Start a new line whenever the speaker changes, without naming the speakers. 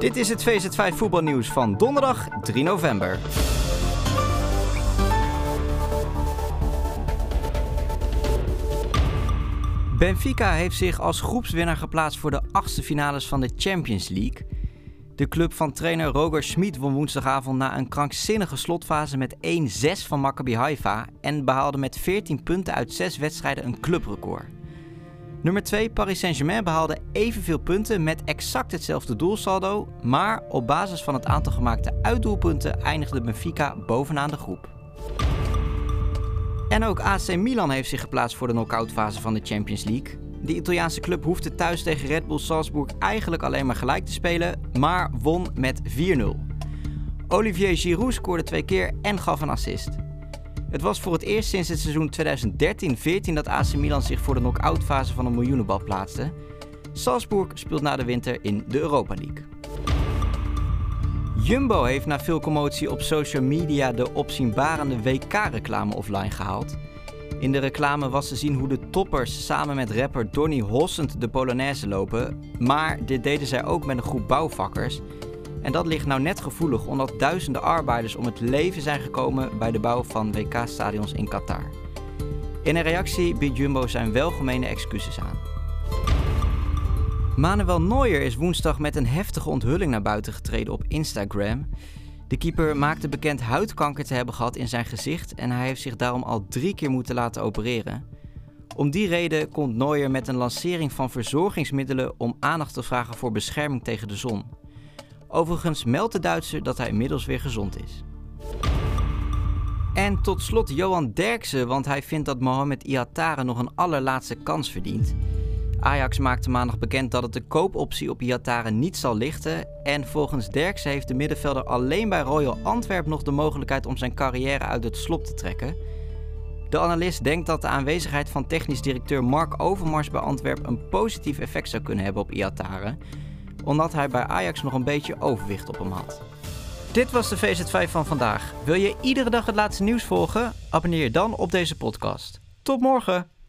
Dit is het VZ5 voetbalnieuws van donderdag 3 november. Benfica heeft zich als groepswinnaar geplaatst voor de achtste finales van de Champions League. De club van trainer Roger Schmid won woensdagavond na een krankzinnige slotfase met 1-6 van Maccabi Haifa en behaalde met 14 punten uit 6 wedstrijden een clubrecord. Nummer 2 Paris Saint-Germain behaalde evenveel punten met exact hetzelfde doelsaldo, maar op basis van het aantal gemaakte uitdoelpunten eindigde Benfica bovenaan de groep. En ook AC Milan heeft zich geplaatst voor de knock-outfase van de Champions League. De Italiaanse club hoefde thuis tegen Red Bull Salzburg eigenlijk alleen maar gelijk te spelen, maar won met 4-0. Olivier Giroud scoorde twee keer en gaf een assist. Het was voor het eerst sinds het seizoen 2013-14 dat AC Milan zich voor de knock-outfase van een miljoenenbal plaatste. Salzburg speelt na de winter in de Europa League. Jumbo heeft na veel commotie op social media de opzienbarende WK-reclame offline gehaald. In de reclame was te zien hoe de toppers samen met rapper Donny hossend de Polonaise lopen, maar dit deden zij ook met een groep bouwvakkers. En dat ligt nou net gevoelig omdat duizenden arbeiders om het leven zijn gekomen bij de bouw van WK-stadions in Qatar. In een reactie biedt Jumbo zijn welgemene excuses aan. Manuel Neuer is woensdag met een heftige onthulling naar buiten getreden op Instagram. De keeper maakte bekend huidkanker te hebben gehad in zijn gezicht en hij heeft zich daarom al drie keer moeten laten opereren. Om die reden komt Neuer met een lancering van verzorgingsmiddelen om aandacht te vragen voor bescherming tegen de zon. Overigens meldt de Duitser dat hij inmiddels weer gezond is. En tot slot Johan Derksen, want hij vindt dat Mohamed Iatare nog een allerlaatste kans verdient. Ajax maakte maandag bekend dat het de koopoptie op Iatare niet zal lichten. En volgens Derksen heeft de middenvelder alleen bij Royal Antwerp nog de mogelijkheid om zijn carrière uit het slop te trekken. De analist denkt dat de aanwezigheid van technisch directeur Mark Overmars bij Antwerp een positief effect zou kunnen hebben op Iatare, omdat hij bij Ajax nog een beetje overwicht op hem had. Dit was de VZ5 van vandaag. Wil je iedere dag het laatste nieuws volgen? Abonneer je dan op deze podcast. Tot morgen!